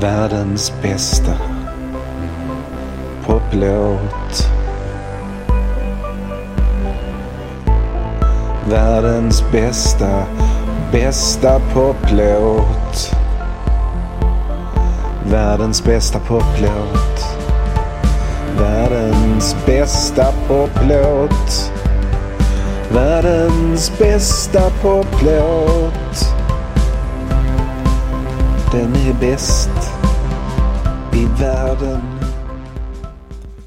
Världens bästa poplåt. Världens bästa, bästa poplåt. Världens bästa poplåt. Världens bästa poplåt. Världens bästa poplåt. Den är bäst i världen.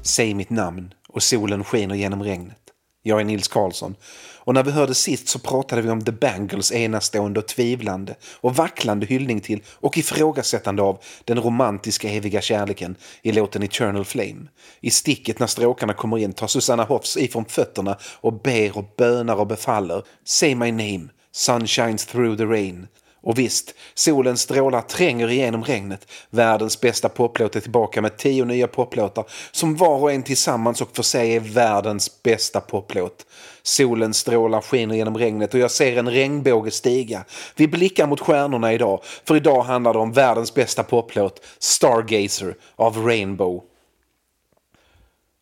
Säg mitt namn och solen skiner genom regnet. Jag är Nils Karlsson och när vi hörde sist så pratade vi om The Bangles enastående och tvivlande och vacklande hyllning till och ifrågasättande av den romantiska eviga kärleken i låten Eternal Flame. I sticket när stråkarna kommer in tar Susanna Hoffs ifrån fötterna och ber och bönar och befaller Say my name, sun shines through the rain. Och visst, solens strålar tränger igenom regnet. Världens bästa poplåt är tillbaka med tio nya poplåtar som var och en tillsammans och för sig är världens bästa poplåt. Solens strålar skiner genom regnet och jag ser en regnbåge stiga. Vi blickar mot stjärnorna idag, för idag handlar det om världens bästa poplåt, Stargazer av Rainbow.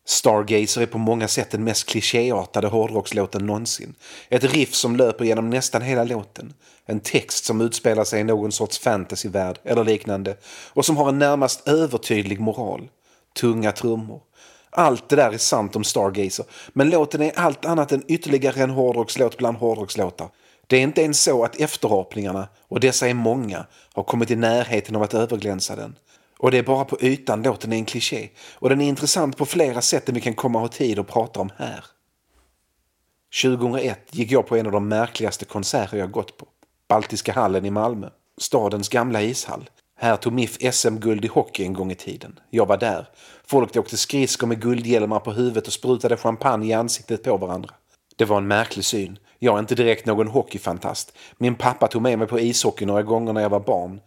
Stargazer är på många sätt den mest klichéartade hårdrockslåten någonsin. Ett riff som löper genom nästan hela låten. En text som utspelar sig i någon sorts fantasyvärld eller liknande och som har en närmast övertydlig moral. Tunga trummor. Allt det där är sant om Stargazer, men låten är allt annat än ytterligare en hårdrockslåt bland hårdrockslåtar. Det är inte ens så att efterapningarna, och dessa är många, har kommit i närheten av att överglänsa den. Och det är bara på ytan låten är en kliché och den är intressant på flera sätt än vi kan komma ha tid att prata om här. 2001 gick jag på en av de märkligaste konserter jag gått på. Baltiska hallen i Malmö. Stadens gamla ishall. Här tog MIF SM-guld i hockey en gång i tiden. Jag var där. Folk åkte skridskor med guldhjälmar på huvudet och sprutade champagne i ansiktet på varandra. Det var en märklig syn. Jag är inte direkt någon hockeyfantast. Min pappa tog med mig på ishockey några gånger när jag var barn.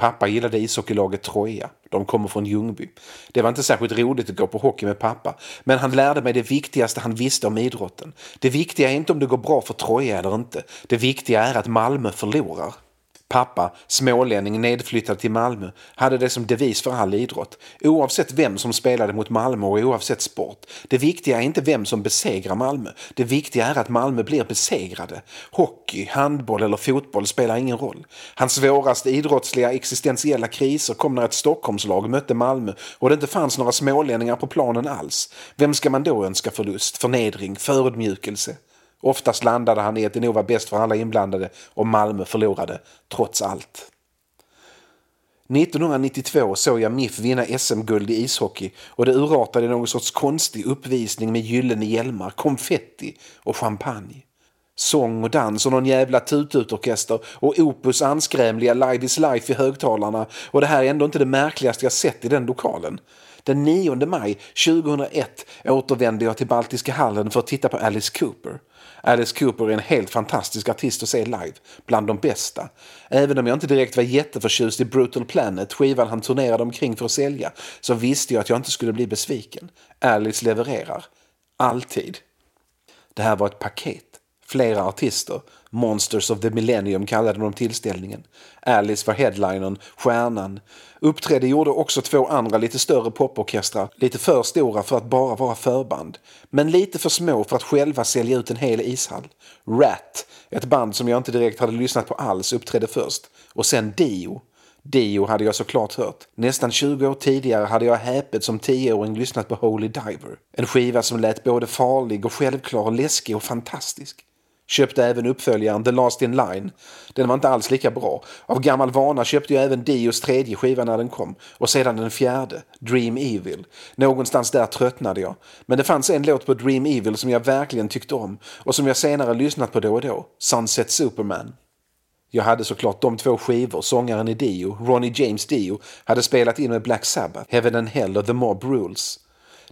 Pappa gillade ishockeylaget Troja. De kommer från Ljungby. Det var inte särskilt roligt att gå på hockey med pappa, men han lärde mig det viktigaste han visste om idrotten. Det viktiga är inte om det går bra för Troja eller inte. Det viktiga är att Malmö förlorar. Pappa, smålänning nedflyttad till Malmö, hade det som devis för all idrott. Oavsett vem som spelade mot Malmö och oavsett sport. Det viktiga är inte vem som besegrar Malmö. Det viktiga är att Malmö blir besegrade. Hockey, handboll eller fotboll spelar ingen roll. Hans svåraste idrottsliga existentiella kriser kom när ett Stockholmslag mötte Malmö och det inte fanns några smålänningar på planen alls. Vem ska man då önska förlust, förnedring, förödmjukelse? Oftast landade han i att det nog var bäst för alla inblandade och Malmö förlorade, trots allt. 1992 såg jag MIF vinna SM-guld i ishockey och det urartade i någon sorts konstig uppvisning med gyllene hjälmar, konfetti och champagne. Sång och dans och någon jävla tututorkester och Opus anskrämliga Live is Life i högtalarna och det här är ändå inte det märkligaste jag sett i den lokalen. Den 9 maj 2001 återvände jag till Baltiska hallen för att titta på Alice Cooper. Alice Cooper är en helt fantastisk artist att se live, bland de bästa. Även om jag inte direkt var jätteförtjust i Brutal Planet, skivan han turnerade omkring för att sälja, så visste jag att jag inte skulle bli besviken. Alice levererar. Alltid. Det här var ett paket. Flera artister. Monsters of the Millennium kallade de tillställningen. Alice var headlinern, stjärnan. Uppträdde gjorde också två andra lite större poporkestrar, lite för stora för att bara vara förband. Men lite för små för att själva sälja ut en hel ishall. Rat, ett band som jag inte direkt hade lyssnat på alls, uppträdde först. Och sen Dio. Dio hade jag såklart hört. Nästan 20 år tidigare hade jag häpet som tioåring lyssnat på Holy Diver. En skiva som lät både farlig och självklar och läskig och fantastisk. Köpte även uppföljaren The Last In Line. Den var inte alls lika bra. Av gammal vana köpte jag även Dios tredje skiva när den kom. Och sedan den fjärde, Dream Evil. Någonstans där tröttnade jag. Men det fanns en låt på Dream Evil som jag verkligen tyckte om och som jag senare lyssnat på då och då. Sunset Superman. Jag hade såklart de två skivor sångaren i Dio, Ronnie James Dio, hade spelat in med Black Sabbath, Heaven and Hell och The Mob Rules.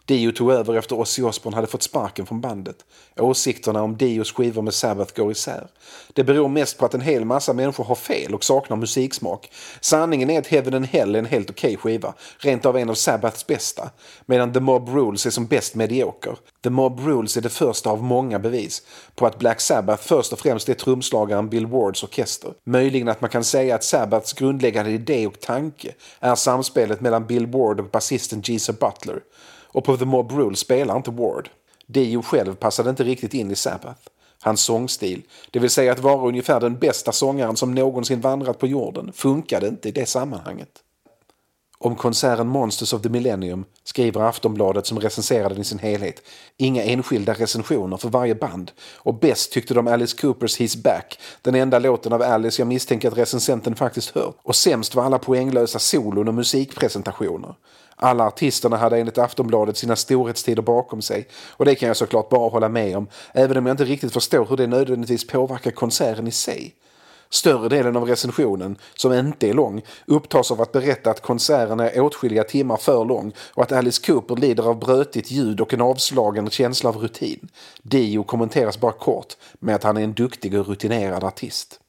Dio tog över efter Ozzy Osbourne hade fått sparken från bandet. Åsikterna om Dios skivor med Sabbath går isär. Det beror mest på att en hel massa människor har fel och saknar musiksmak. Sanningen är att Heaven and Hell är en helt okej okay skiva, rent av en av Sabbaths bästa, medan The Mob Rules är som bäst medioker. The Mob Rules är det första av många bevis på att Black Sabbath först och främst är trumslagaren Bill Wards orkester. Möjligen att man kan säga att Sabbaths grundläggande idé och tanke är samspelet mellan Bill Ward och basisten Geezer Butler. Och på The Mob Rule spelar inte Ward. Dio själv passade inte riktigt in i Sabbath. Hans sångstil, det vill säga att vara ungefär den bästa sångaren som någonsin vandrat på jorden, funkade inte i det sammanhanget. Om konserten Monsters of the Millennium skriver Aftonbladet som recenserar den i sin helhet inga enskilda recensioner för varje band och bäst tyckte de Alice Coopers He's Back, den enda låten av Alice jag misstänker att recensenten faktiskt hört. Och sämst var alla poänglösa solon och musikpresentationer. Alla artisterna hade enligt Aftonbladet sina storhetstider bakom sig och det kan jag såklart bara hålla med om, även om jag inte riktigt förstår hur det nödvändigtvis påverkar konserten i sig. Större delen av recensionen, som inte är lång, upptas av att berätta att konserten är åtskilliga timmar för lång och att Alice Cooper lider av brötigt ljud och en avslagen känsla av rutin. Dio kommenteras bara kort med att han är en duktig och rutinerad artist.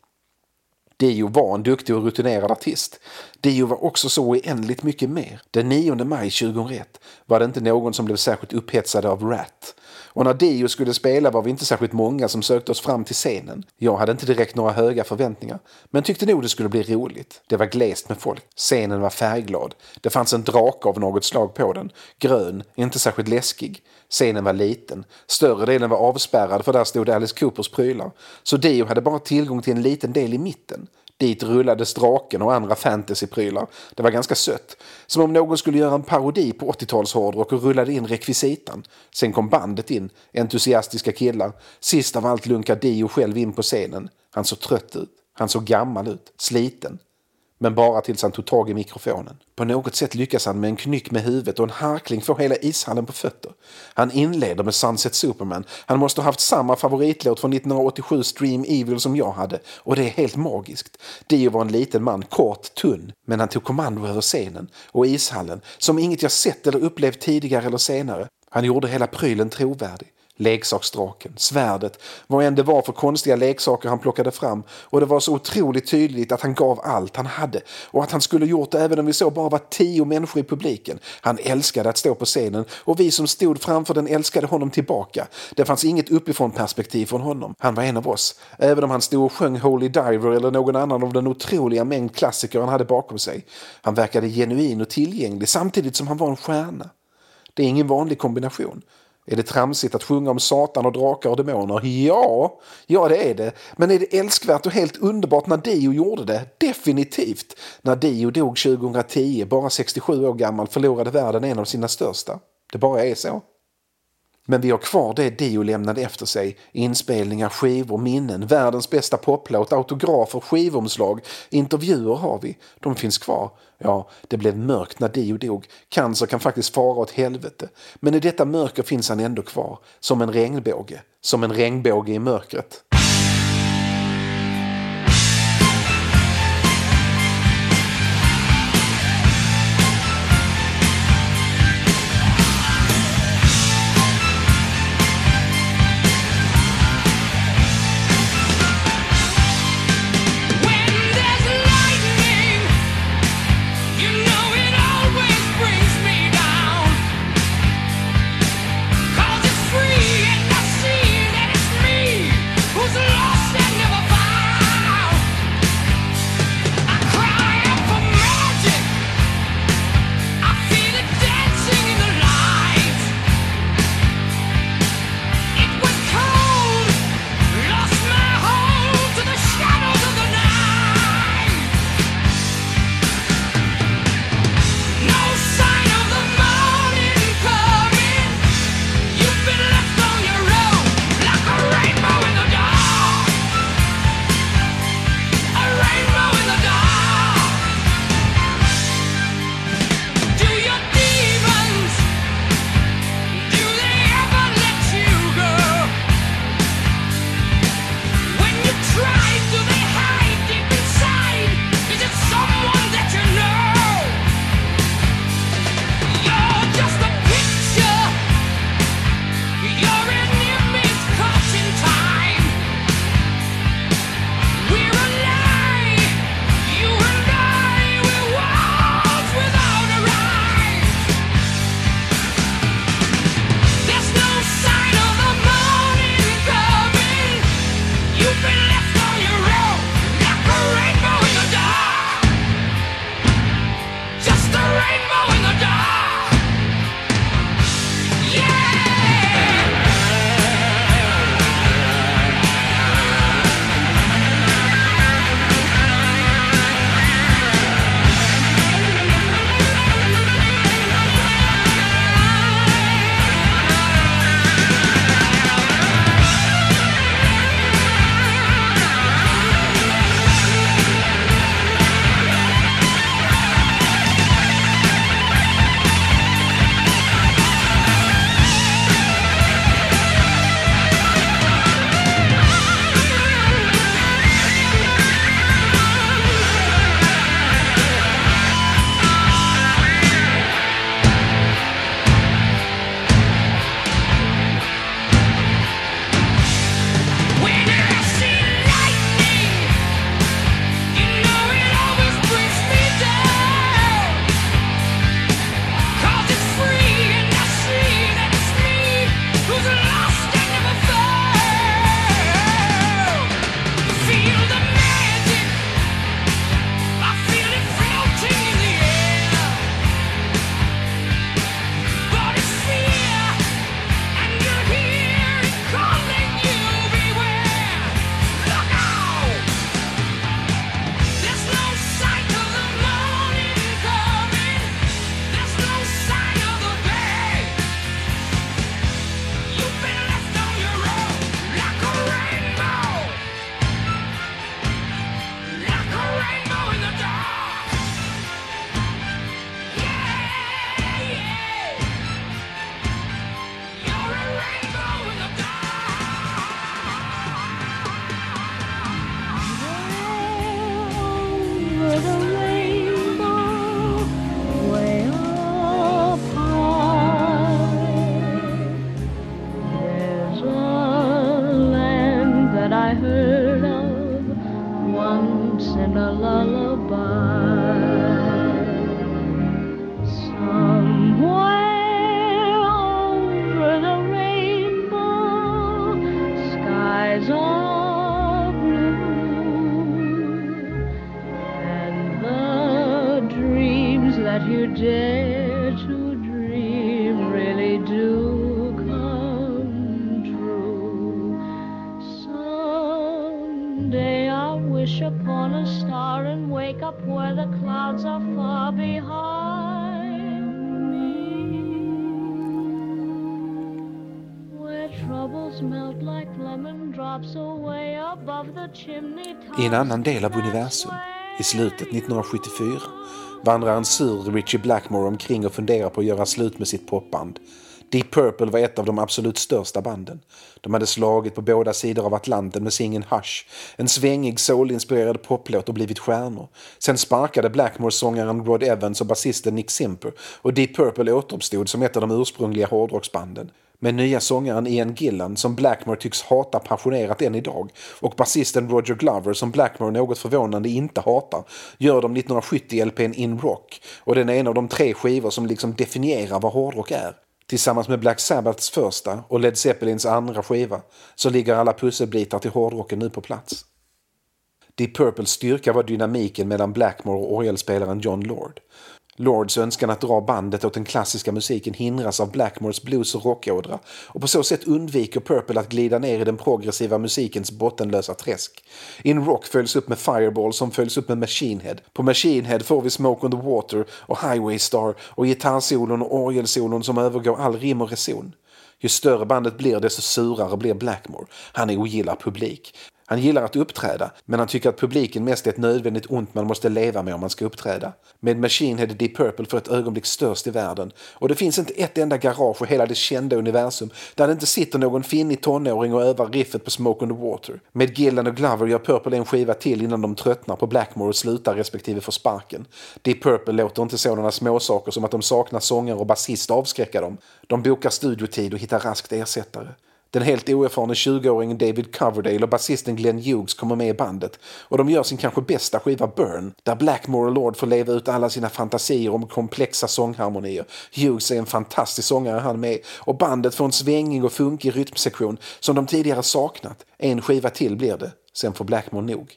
Dio var en duktig och rutinerad artist. Dio var också så oändligt mycket mer. Den 9 maj 2001 var det inte någon som blev särskilt upphetsad av Rat. Och när Dio skulle spela var vi inte särskilt många som sökte oss fram till scenen. Jag hade inte direkt några höga förväntningar, men tyckte nog det skulle bli roligt. Det var glest med folk. Scenen var färgglad. Det fanns en drake av något slag på den. Grön, inte särskilt läskig. Scenen var liten. Större delen var avspärrad för där stod Alice Coopers prylar. Så Dio hade bara tillgång till en liten del i mitten. Dit rullades draken och andra fantasyprylar. Det var ganska sött. Som om någon skulle göra en parodi på 80-talshårdrock och rullade in rekvisitan. Sen kom bandet in, entusiastiska killar. Sist av allt lunkade Dio själv in på scenen. Han såg trött ut. Han såg gammal ut, sliten. Men bara tills han tog tag i mikrofonen. På något sätt lyckas han med en knyck med huvudet och en harkling få hela ishallen på fötter. Han inleder med Sunset Superman. Han måste ha haft samma favoritlåt från 1987 Stream Evil som jag hade. Och det är helt magiskt. Dio var en liten man, kort, tunn. Men han tog kommando över scenen och ishallen som inget jag sett eller upplevt tidigare eller senare. Han gjorde hela prylen trovärdig leksaksdraken, svärdet, vad än det var för konstiga leksaker han plockade fram och det var så otroligt tydligt att han gav allt han hade och att han skulle gjort det även om vi så bara var tio människor i publiken. Han älskade att stå på scenen och vi som stod framför den älskade honom tillbaka. Det fanns inget uppifrån perspektiv från honom. Han var en av oss, även om han stod och sjöng Holy Diver eller någon annan av den otroliga mängd klassiker han hade bakom sig. Han verkade genuin och tillgänglig samtidigt som han var en stjärna. Det är ingen vanlig kombination. Är det tramsigt att sjunga om Satan och drakar och demoner? Ja, ja det är det. Men är det älskvärt och helt underbart när Dio gjorde det? Definitivt! När Dio dog 2010, bara 67 år gammal, förlorade världen en av sina största. Det bara är så. Men vi har kvar det Dio lämnade efter sig. Inspelningar, skivor, minnen, världens bästa poplåt, autografer, skivomslag, intervjuer har vi. De finns kvar. Ja, det blev mörkt när Dio dog. Cancer kan faktiskt fara åt helvete. Men i detta mörker finns han ändå kvar. Som en regnbåge. Som en regnbåge i mörkret. You dare to dream really do come true. Someday I'll wish upon a star and wake up where the clouds are far behind me. Where troubles melt like lemon drops away above the chimney I en annan del av universum, i slutet 1974, vandrar en sur Richie Blackmore omkring och funderar på att göra slut med sitt popband. Deep Purple var ett av de absolut största banden. De hade slagit på båda sidor av Atlanten med singeln Hush, en svängig soulinspirerad poplåt och blivit stjärnor. Sen sparkade Blackmore sångaren Rod Evans och basisten Nick Simper och Deep Purple återuppstod som ett av de ursprungliga hårdrocksbanden. Med nya sångaren Ian Gillan som Blackmore tycks hata passionerat än idag och basisten Roger Glover som Blackmore något förvånande inte hatar gör de 1970 LPn In Rock och den är en av de tre skivor som liksom definierar vad hårdrock är. Tillsammans med Black Sabbaths första och Led Zeppelins andra skiva så ligger alla pusselbitar till hårdrocken nu på plats. Deep Purples styrka var dynamiken mellan Blackmore och orgelspelaren John Lord. Lords önskan att dra bandet åt den klassiska musiken hindras av Blackmores blues och rockådra och på så sätt undviker Purple att glida ner i den progressiva musikens bottenlösa träsk. In Rock följs upp med Fireball som följs upp med Machine Head. På Machine Head får vi Smoke on the Water och Highway Star och gitarrsolon och orgelsolon som övergår all rim och reson. Ju större bandet blir desto surare blir Blackmore. Han ogillar publik. Han gillar att uppträda, men han tycker att publiken mest är ett nödvändigt ont man måste leva med om man ska uppträda. Med Machine Head Deep Purple för ett ögonblick störst i världen. Och det finns inte ett enda garage i hela det kända universum där det inte sitter någon finnig tonåring och övar riffet på Smoke on the Water. Med Gillan och Glover gör Purple en skiva till innan de tröttnar på Blackmore och slutar respektive får sparken. Deep Purple låter inte sådana småsaker som att de saknar sångare och basist avskräcka dem. De bokar studiotid och hittar raskt ersättare. Den helt oerfarne 20-åringen David Coverdale och basisten Glenn Hughes kommer med i bandet och de gör sin kanske bästa skiva Burn där Blackmore och Lord får leva ut alla sina fantasier om komplexa sångharmonier. Hughes är en fantastisk sångare han med och bandet får en svängig och funkig rytmsektion som de tidigare saknat. En skiva till blir det, sen får Blackmore nog.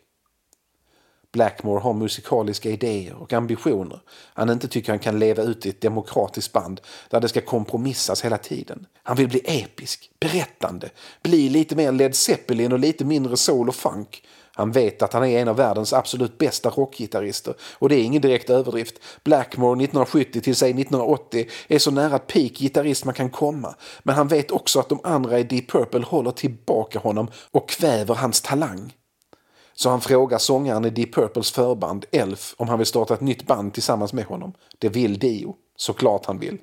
Blackmore har musikaliska idéer och ambitioner han inte tycker han kan leva ut i ett demokratiskt band där det ska kompromissas hela tiden. Han vill bli episk, berättande, bli lite mer Led Zeppelin och lite mindre soul och funk. Han vet att han är en av världens absolut bästa rockgitarrister och det är ingen direkt överdrift. Blackmore 1970 till sig 1980 är så nära peak gitarrist man kan komma. Men han vet också att de andra i Deep Purple håller tillbaka honom och kväver hans talang. Så han frågar sångaren i Deep Purples förband Elf om han vill starta ett nytt band tillsammans med honom. Det vill Dio. Såklart han vill.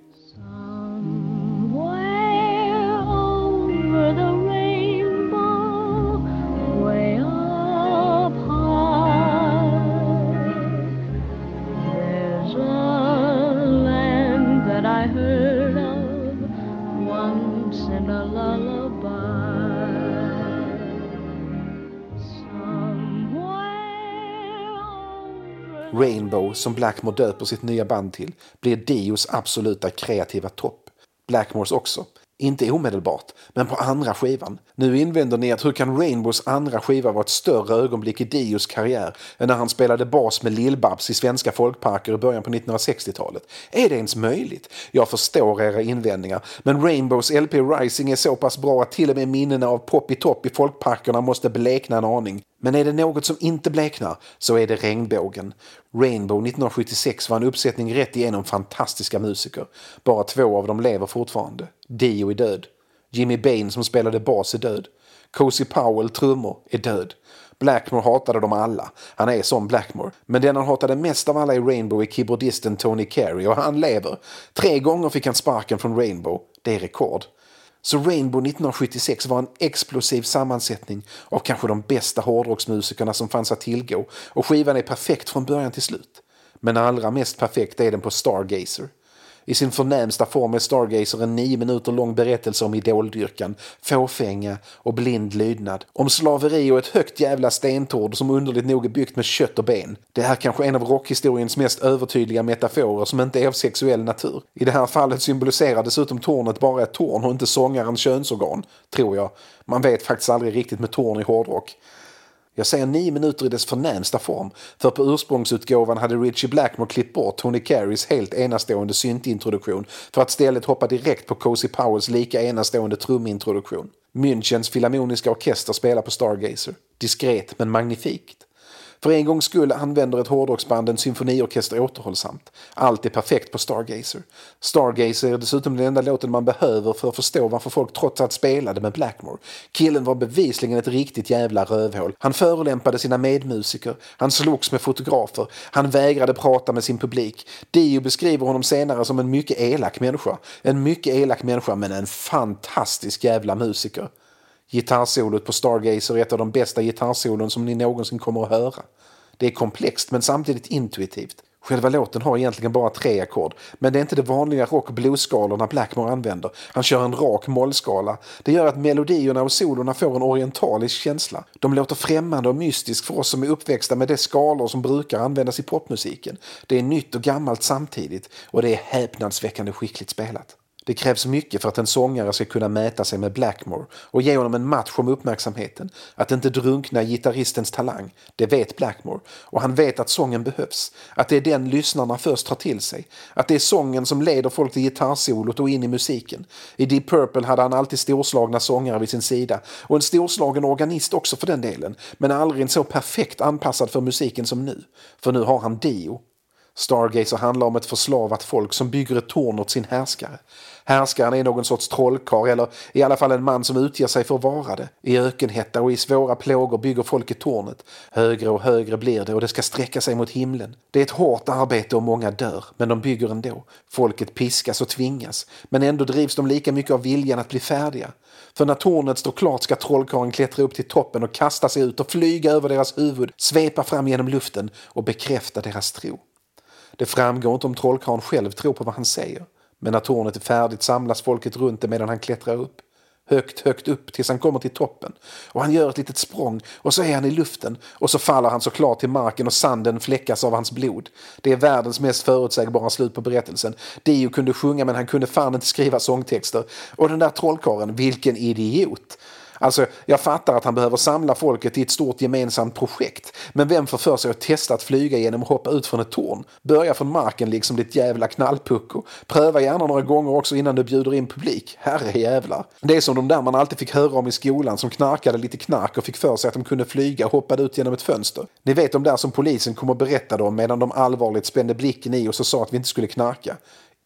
Som Blackmore döper sitt nya band till, blir Dios absoluta kreativa topp. Blackmores också. Inte omedelbart, men på andra skivan. Nu invänder ni att hur kan Rainbows andra skiva vara ett större ögonblick i Dios karriär än när han spelade bas med Lill-Babs i svenska folkparker i början på 1960-talet? Är det ens möjligt? Jag förstår era invändningar, men Rainbows LP Rising är så pass bra att till och med minnena av Poppy Top i folkparkerna måste blekna en aning. Men är det något som inte bleknar så är det regnbågen. Rainbow 1976 var en uppsättning rätt igenom fantastiska musiker. Bara två av dem lever fortfarande. Dio är död. Jimmy Bain som spelade bas är död. Cozy Powell, trummor, är död. Blackmore hatade dem alla. Han är som Blackmore. Men den han hatade mest av alla i Rainbow är keyboardisten Tony Carey och han lever. Tre gånger fick han sparken från Rainbow. Det är rekord. Så Rainbow 1976 var en explosiv sammansättning av kanske de bästa hårdrocksmusikerna som fanns att tillgå och skivan är perfekt från början till slut. Men allra mest perfekt är den på Stargazer. I sin förnämsta form är Stargazer en nio minuter lång berättelse om idoldyrkan, fåfänga och blind lydnad. Om slaveri och ett högt jävla stentord som underligt nog är byggt med kött och ben. Det är kanske en av rockhistoriens mest övertydliga metaforer som inte är av sexuell natur. I det här fallet symboliserar dessutom tornet bara ett torn och inte sångarens könsorgan, tror jag. Man vet faktiskt aldrig riktigt med torn i hårdrock. Jag säger nio minuter i dess förnämsta form, för på ursprungsutgåvan hade Richie Blackmore klippt bort Tony Carys helt enastående syntintroduktion för att istället hoppa direkt på Cozy Powers lika enastående trumintroduktion. Münchens Filharmoniska Orkester spelar på Stargazer. Diskret men magnifikt. För en gångs skull använder ett hårdrocksband en symfoniorkester återhållsamt. Allt är perfekt på Stargazer. Stargazer är dessutom den enda låten man behöver för att förstå varför folk trots allt spelade med Blackmore. Killen var bevisligen ett riktigt jävla rövhål. Han förolämpade sina medmusiker, han slogs med fotografer, han vägrade prata med sin publik. Dio beskriver honom senare som en mycket elak människa. En mycket elak människa men en fantastisk jävla musiker. Gitarrsolot på Stargazer är ett av de bästa gitarrsolon som ni någonsin kommer att höra. Det är komplext men samtidigt intuitivt. Själva låten har egentligen bara tre ackord, men det är inte de vanliga rock och bluesskalorna Blackmore använder. Han kör en rak mollskala. Det gör att melodierna och solorna får en orientalisk känsla. De låter främmande och mystisk för oss som är uppväxta med de skalor som brukar användas i popmusiken. Det är nytt och gammalt samtidigt och det är häpnadsväckande skickligt spelat. Det krävs mycket för att en sångare ska kunna mäta sig med Blackmore och ge honom en match om uppmärksamheten. Att inte drunkna i gitarristens talang, det vet Blackmore. Och han vet att sången behövs. Att det är den lyssnarna först tar till sig. Att det är sången som leder folk till gitarrsolot och in i musiken. I Deep Purple hade han alltid storslagna sångare vid sin sida. Och en storslagen organist också för den delen. Men aldrig en så perfekt anpassad för musiken som nu. För nu har han Dio. Stargazer handlar om ett förslavat folk som bygger ett torn åt sin härskare. Härskaren är någon sorts trollkarl eller i alla fall en man som utger sig för att vara det. I ökenhetta och i svåra plågor bygger folket tornet. Högre och högre blir det och det ska sträcka sig mot himlen. Det är ett hårt arbete och många dör, men de bygger ändå. Folket piskas och tvingas, men ändå drivs de lika mycket av viljan att bli färdiga. För när tornet står klart ska trollkarlen klättra upp till toppen och kasta sig ut och flyga över deras huvud, svepa fram genom luften och bekräfta deras tro. Det framgår inte om trollkarlen själv tror på vad han säger. Men när tornet är färdigt samlas folket runt det medan han klättrar upp. Högt, högt upp tills han kommer till toppen. Och han gör ett litet språng och så är han i luften och så faller han såklart till marken och sanden fläckas av hans blod. Det är världens mest förutsägbara slut på berättelsen. Dio kunde sjunga men han kunde fan inte skriva sångtexter. Och den där trollkarlen, vilken idiot! Alltså, jag fattar att han behöver samla folket i ett stort gemensamt projekt. Men vem får för sig att testa att flyga genom att hoppa ut från ett torn? Börja från marken liksom ditt jävla knallpucko. Pröva gärna några gånger också innan du bjuder in publik. Herre jävlar. Det är som de där man alltid fick höra om i skolan som knarkade lite knark och fick för sig att de kunde flyga och hoppade ut genom ett fönster. Ni vet de där som polisen kom och berättade om medan de allvarligt spände blicken i oss och sa att vi inte skulle knarka.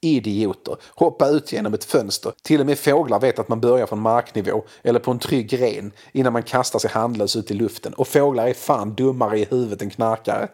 Idioter. Hoppa ut genom ett fönster. Till och med fåglar vet att man börjar från marknivå eller på en trygg gren innan man kastar sig handlös ut i luften. Och fåglar är fan dummare i huvudet än knarkare.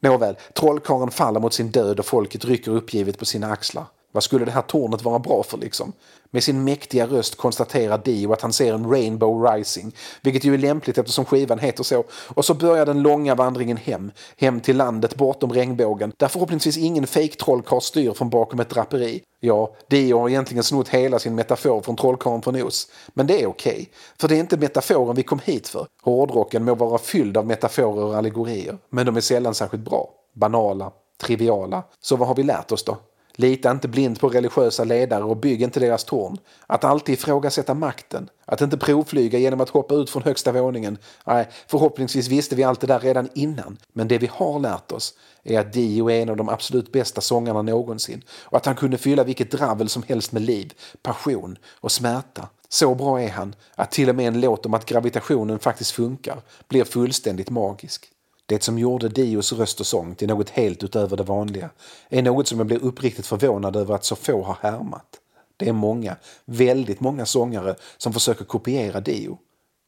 Nåväl, trollkarlen faller mot sin död och folket rycker uppgivet på sina axlar. Vad skulle det här tornet vara bra för liksom? Med sin mäktiga röst konstaterar Dio att han ser en Rainbow Rising, vilket ju är lämpligt eftersom skivan heter så. Och så börjar den långa vandringen hem, hem till landet bortom regnbågen, där förhoppningsvis ingen fejktrollkarl styr från bakom ett draperi. Ja, Dio har egentligen snott hela sin metafor från Trollkarlen från Oz. Men det är okej, okay, för det är inte metaforen vi kom hit för. Hårdrocken må vara fylld av metaforer och allegorier, men de är sällan särskilt bra. Banala, triviala. Så vad har vi lärt oss då? Lita inte blind på religiösa ledare och bygg inte deras torn. Att alltid ifrågasätta makten. Att inte provflyga genom att hoppa ut från högsta våningen. Nej, förhoppningsvis visste vi allt det där redan innan. Men det vi har lärt oss är att Dio är en av de absolut bästa sångarna någonsin. Och att han kunde fylla vilket dravel som helst med liv, passion och smärta. Så bra är han att till och med en låt om att gravitationen faktiskt funkar blir fullständigt magisk. Det som gjorde Dios röst och sång till något helt utöver det vanliga är något som jag blir uppriktigt förvånad över att så få har härmat. Det är många, väldigt många sångare som försöker kopiera Dio.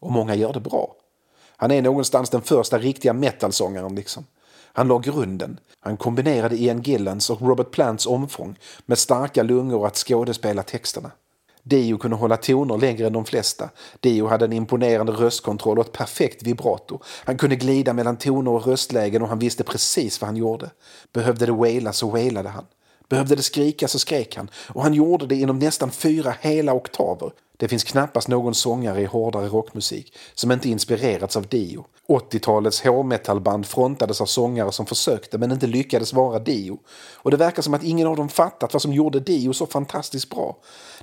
Och många gör det bra. Han är någonstans den första riktiga metalsångaren liksom. Han la grunden. Han kombinerade Ian Gillans och Robert Plants omfång med starka lungor att skådespela texterna. Dio kunde hålla toner längre än de flesta. Dio hade en imponerande röstkontroll och ett perfekt vibrato. Han kunde glida mellan toner och röstlägen och han visste precis vad han gjorde. Behövde det waila så wailade han. Behövde det skrika så skrek han. Och han gjorde det inom nästan fyra hela oktaver. Det finns knappast någon sångare i hårdare rockmusik som inte inspirerats av Dio. 80-talets hårmetallband frontades av sångare som försökte men inte lyckades vara Dio. Och det verkar som att ingen av dem fattat vad som gjorde Dio så fantastiskt bra.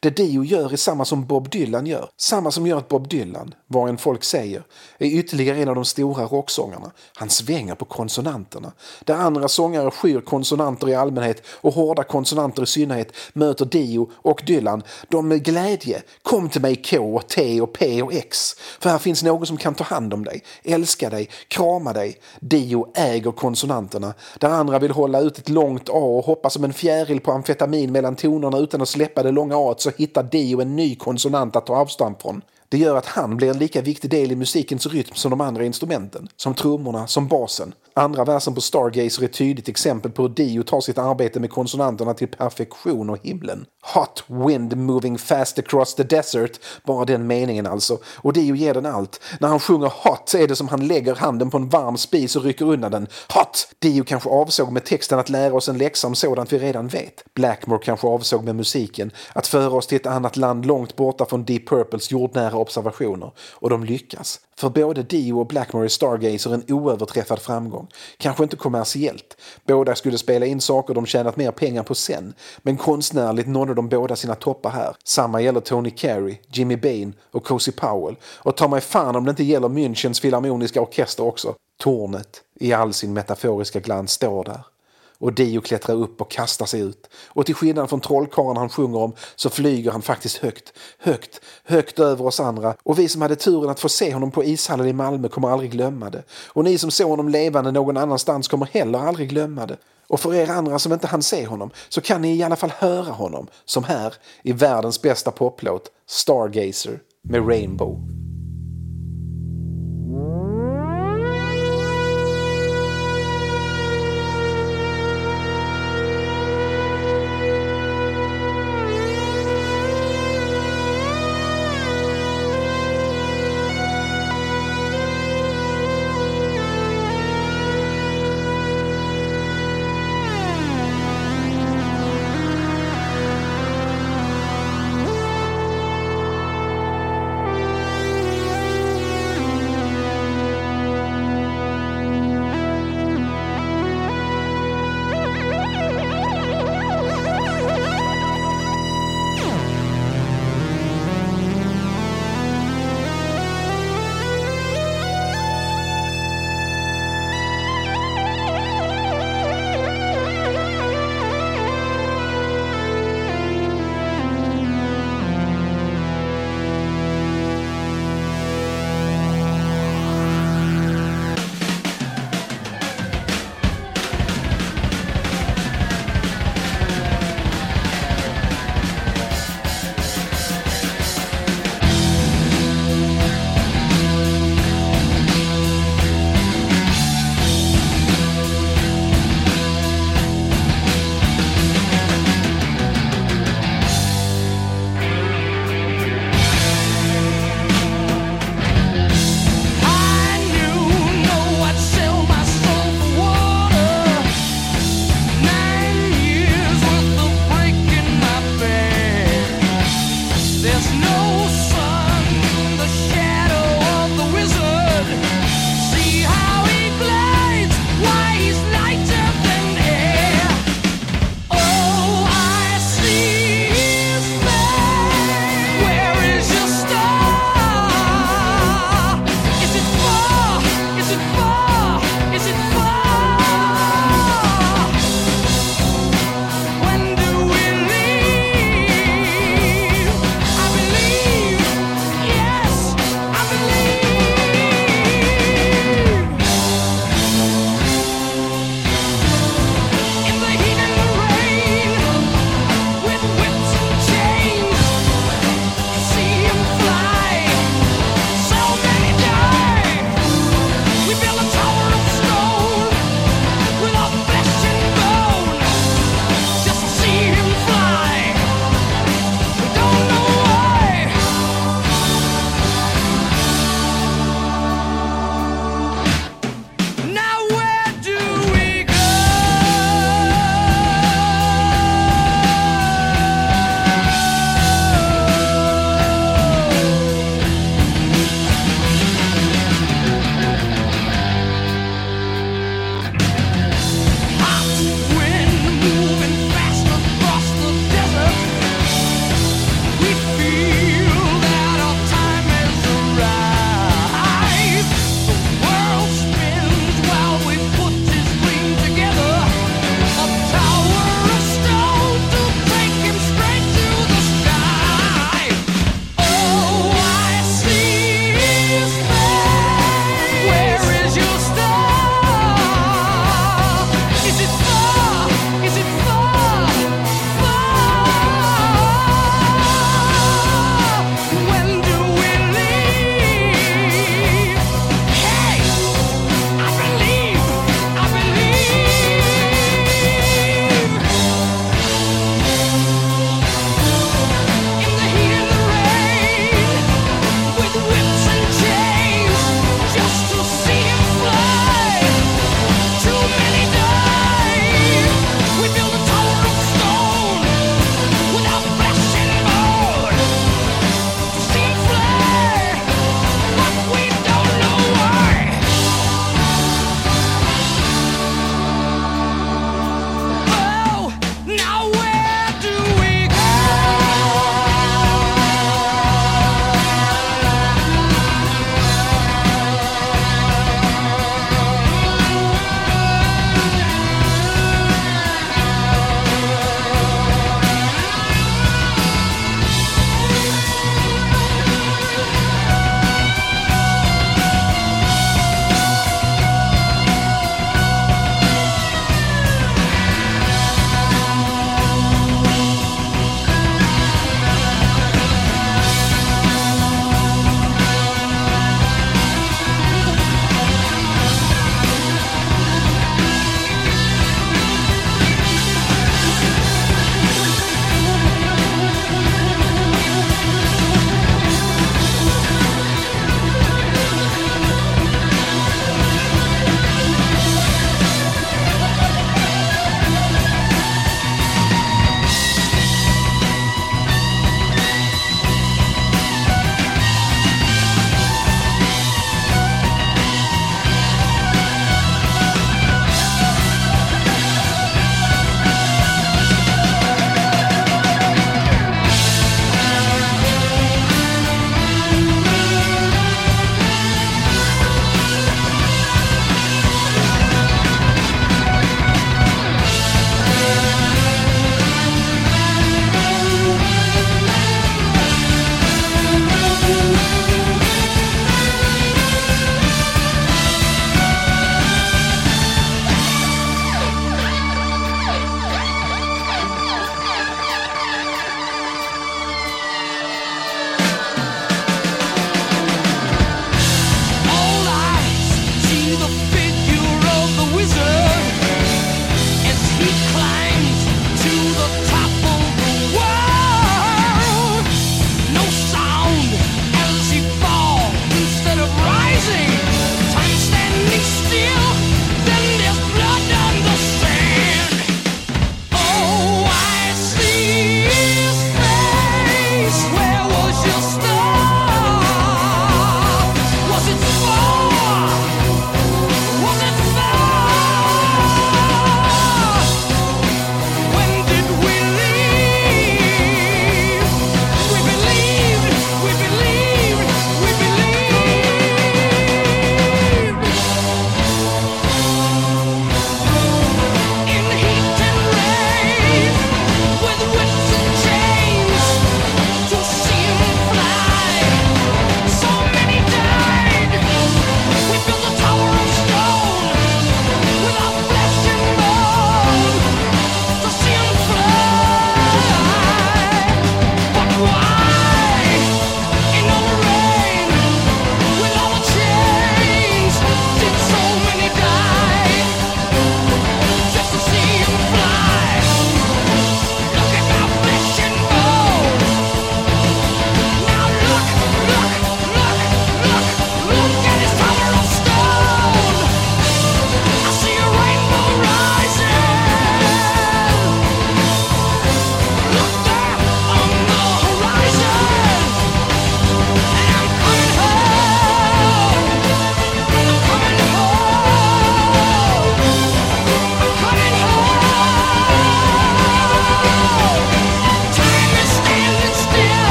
Det Dio gör är samma som Bob Dylan gör. Samma som gör att Bob Dylan, vad en folk säger, är ytterligare en av de stora rocksångarna. Han svänger på konsonanterna. Där andra sångare skyr konsonanter i allmänhet och hårda konsonanter i synnerhet möter Dio och Dylan de med glädje. Kom Kom till mig K, T och P och X. För här finns någon som kan ta hand om dig, älska dig, krama dig. Dio äger konsonanterna. Där andra vill hålla ut ett långt A och hoppa som en fjäril på amfetamin mellan tonerna utan att släppa det långa A så hittar Dio en ny konsonant att ta avstånd från. Det gör att han blir en lika viktig del i musikens rytm som de andra instrumenten. Som trummorna, som basen. Andra versen på Stargazer är ett tydligt exempel på hur Dio tar sitt arbete med konsonanterna till perfektion och himlen. Hot wind moving fast across the desert. Bara den meningen alltså. Och Dio ger den allt. När han sjunger hot är det som han lägger handen på en varm spis och rycker undan den. Hot! Dio kanske avsåg med texten att lära oss en läxa om sådant vi redan vet. Blackmore kanske avsåg med musiken att föra oss till ett annat land långt borta från Deep Purples jordnära observationer. Och de lyckas. För både Dio och Blackmore är Stargazer en oöverträffad framgång. Kanske inte kommersiellt. Båda skulle spela in saker de tjänat mer pengar på sen. Men konstnärligt nådde de båda sina toppar här. Samma gäller Tony Carey, Jimmy Bain och Cozy Powell. Och ta mig fan om det inte gäller Münchens filharmoniska orkester också. Tornet i all sin metaforiska glans står där och Dio klättrar upp och kastar sig ut. Och till skillnad från trollkarlen han sjunger om så flyger han faktiskt högt, högt, högt över oss andra. Och vi som hade turen att få se honom på ishallen i Malmö kommer aldrig glömma det. Och ni som såg honom levande någon annanstans kommer heller aldrig glömma det. Och för er andra som inte hann se honom så kan ni i alla fall höra honom, som här i världens bästa poplåt, Stargazer med Rainbow.